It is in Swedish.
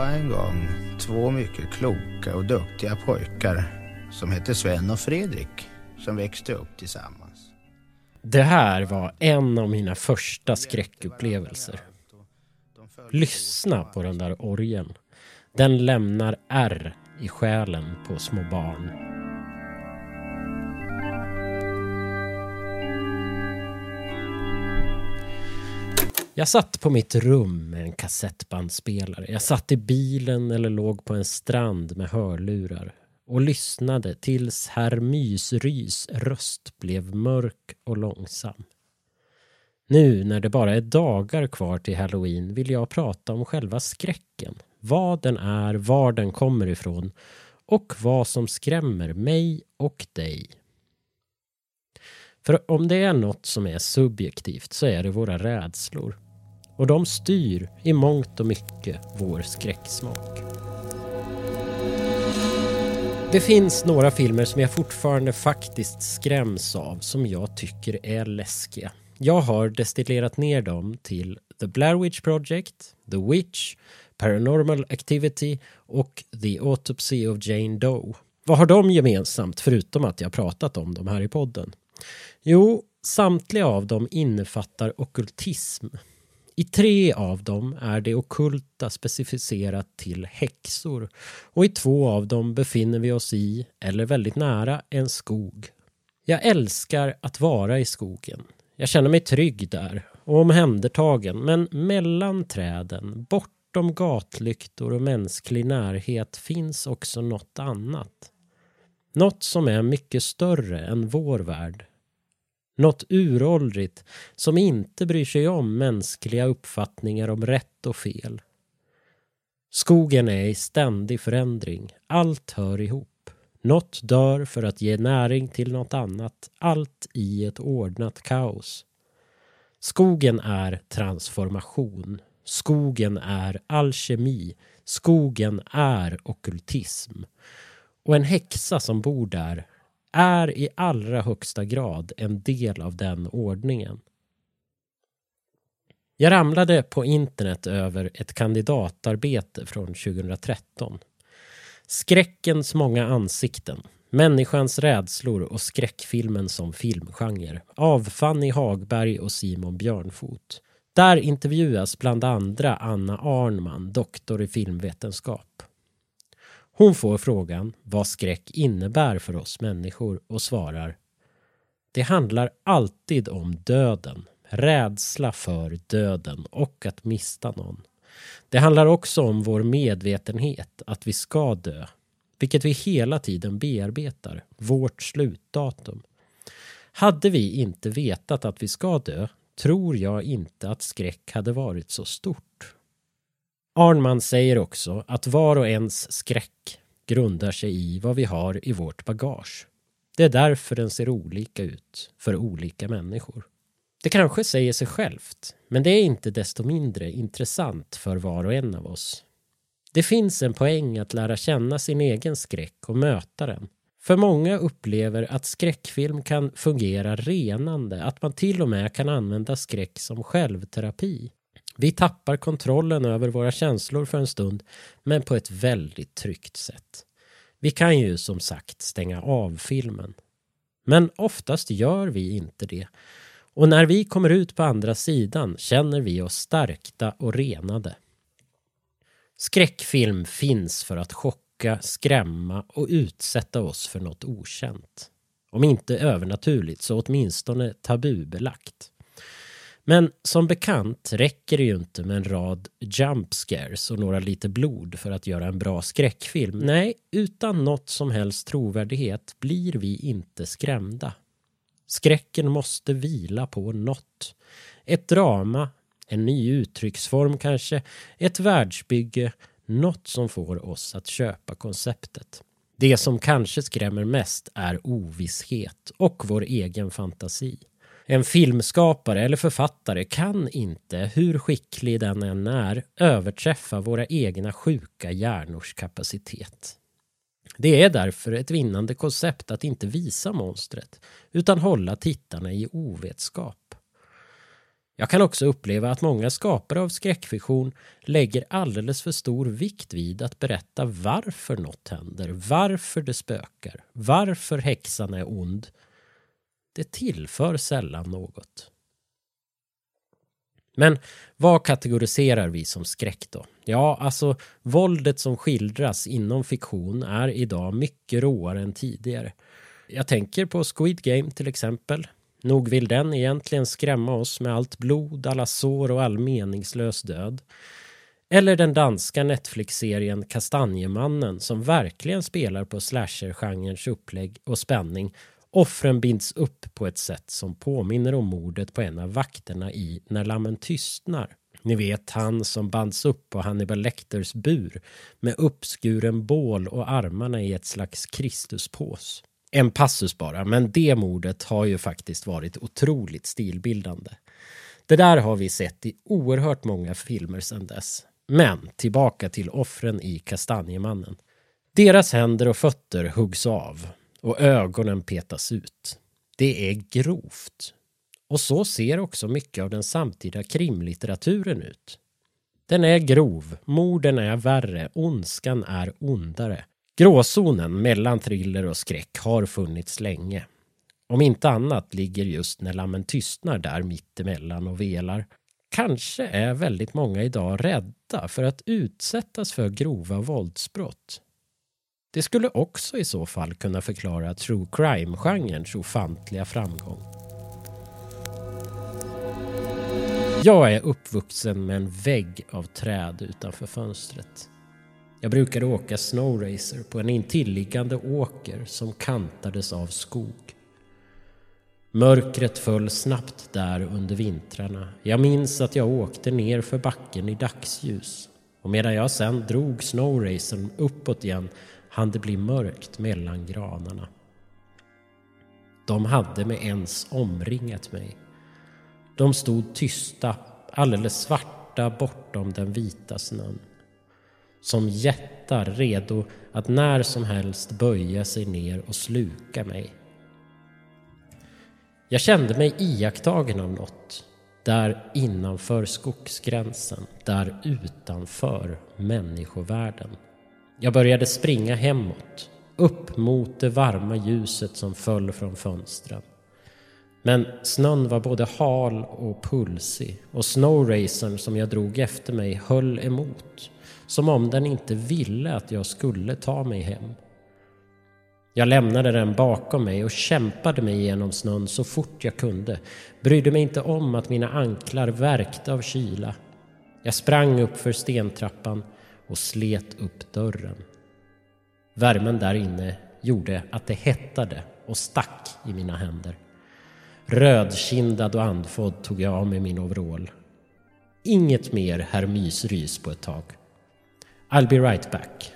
var en gång två mycket kloka och duktiga pojkar som hette Sven och Fredrik som växte upp tillsammans. Det här var en av mina första skräckupplevelser. Lyssna på den där orgeln. Den lämnar R i själen på små barn. Jag satt på mitt rum med en kassettbandspelare. Jag satt i bilen eller låg på en strand med hörlurar och lyssnade tills herr Mysrys röst blev mörk och långsam. Nu när det bara är dagar kvar till halloween vill jag prata om själva skräcken. Vad den är, var den kommer ifrån och vad som skrämmer mig och dig. För om det är något som är subjektivt så är det våra rädslor. Och de styr i mångt och mycket vår skräcksmak. Det finns några filmer som jag fortfarande faktiskt skräms av som jag tycker är läskiga. Jag har destillerat ner dem till The Blair Witch Project, The Witch, Paranormal Activity och The Autopsy of Jane Doe. Vad har de gemensamt förutom att jag pratat om dem här i podden? Jo, samtliga av dem innefattar okultism. I tre av dem är det okulta specificerat till häxor och i två av dem befinner vi oss i, eller väldigt nära, en skog. Jag älskar att vara i skogen. Jag känner mig trygg där och omhändertagen men mellan träden, bortom gatlyktor och mänsklig närhet finns också något annat. Något som är mycket större än vår värld något uråldrigt som inte bryr sig om mänskliga uppfattningar om rätt och fel. Skogen är i ständig förändring. Allt hör ihop. Något dör för att ge näring till något annat. Allt i ett ordnat kaos. Skogen är transformation. Skogen är alkemi. Skogen är okultism. Och en häxa som bor där är i allra högsta grad en del av den ordningen. Jag ramlade på internet över ett kandidatarbete från 2013. Skräckens många ansikten, människans rädslor och skräckfilmen som filmgenre av Fanny Hagberg och Simon Björnfot. Där intervjuas bland andra Anna Arnman, doktor i filmvetenskap. Hon får frågan vad skräck innebär för oss människor och svarar Det handlar alltid om döden, rädsla för döden och att mista någon. Det handlar också om vår medvetenhet att vi ska dö, vilket vi hela tiden bearbetar, vårt slutdatum. Hade vi inte vetat att vi ska dö tror jag inte att skräck hade varit så stort. Arnman säger också att var och ens skräck grundar sig i vad vi har i vårt bagage. Det är därför den ser olika ut för olika människor. Det kanske säger sig självt, men det är inte desto mindre intressant för var och en av oss. Det finns en poäng att lära känna sin egen skräck och möta den. För många upplever att skräckfilm kan fungera renande, att man till och med kan använda skräck som självterapi. Vi tappar kontrollen över våra känslor för en stund, men på ett väldigt tryggt sätt. Vi kan ju som sagt stänga av filmen. Men oftast gör vi inte det. Och när vi kommer ut på andra sidan känner vi oss stärkta och renade. Skräckfilm finns för att chocka, skrämma och utsätta oss för något okänt. Om inte övernaturligt så åtminstone tabubelagt. Men som bekant räcker det ju inte med en rad jump scares och några lite blod för att göra en bra skräckfilm. Nej, utan något som helst trovärdighet blir vi inte skrämda. Skräcken måste vila på något. Ett drama, en ny uttrycksform kanske, ett världsbygge, något som får oss att köpa konceptet. Det som kanske skrämmer mest är ovisshet och vår egen fantasi. En filmskapare eller författare kan inte, hur skicklig den än är, överträffa våra egna sjuka hjärnors kapacitet. Det är därför ett vinnande koncept att inte visa monstret utan hålla tittarna i ovetskap. Jag kan också uppleva att många skapare av skräckfiktion lägger alldeles för stor vikt vid att berätta varför något händer, varför det spökar, varför häxan är ond. Det tillför sällan något. Men vad kategoriserar vi som skräck då? Ja, alltså våldet som skildras inom fiktion är idag mycket råare än tidigare. Jag tänker på Squid Game till exempel. Nog vill den egentligen skrämma oss med allt blod, alla sår och all meningslös död. Eller den danska Netflix-serien Kastanjemannen som verkligen spelar på slasher-genrens upplägg och spänning. Offren binds upp på ett sätt som påminner om mordet på en av vakterna i När lammen tystnar. Ni vet han som bands upp på Hannibal Lecters bur med uppskuren bål och armarna i ett slags Kristuspås. En passus bara, men det mordet har ju faktiskt varit otroligt stilbildande. Det där har vi sett i oerhört många filmer sedan dess. Men tillbaka till offren i Kastanjemannen. Deras händer och fötter huggs av och ögonen petas ut. Det är grovt. Och så ser också mycket av den samtida krimlitteraturen ut. Den är grov, morden är värre, ondskan är ondare. Gråzonen mellan thriller och skräck har funnits länge. Om inte annat ligger just När lammen tystnar där mittemellan och velar. Kanske är väldigt många idag rädda för att utsättas för grova våldsbrott. Det skulle också i så fall kunna förklara true crime-genrens ofantliga framgång. Jag är uppvuxen med en vägg av träd utanför fönstret. Jag brukade åka snowracer på en intilliggande åker som kantades av skog. Mörkret föll snabbt där under vintrarna. Jag minns att jag åkte ner för backen i dagsljus. Och medan jag sen drog snowracern uppåt igen hann det bli mörkt mellan granarna. De hade med ens omringat mig. De stod tysta, alldeles svarta bortom den vita snön. Som jättar redo att när som helst böja sig ner och sluka mig. Jag kände mig iakttagen av något. Där innanför skogsgränsen, där utanför människovärlden. Jag började springa hemåt, upp mot det varma ljuset som föll från fönstren. Men snön var både hal och pulsig och snowracern som jag drog efter mig höll emot. Som om den inte ville att jag skulle ta mig hem. Jag lämnade den bakom mig och kämpade mig igenom snön så fort jag kunde. Brydde mig inte om att mina anklar värkte av kyla. Jag sprang upp för stentrappan och slet upp dörren. Värmen där inne gjorde att det hettade och stack i mina händer. Rödkindad och andfådd tog jag av mig min overall. Inget mer herr Mysrys på ett tag. I'll be right back.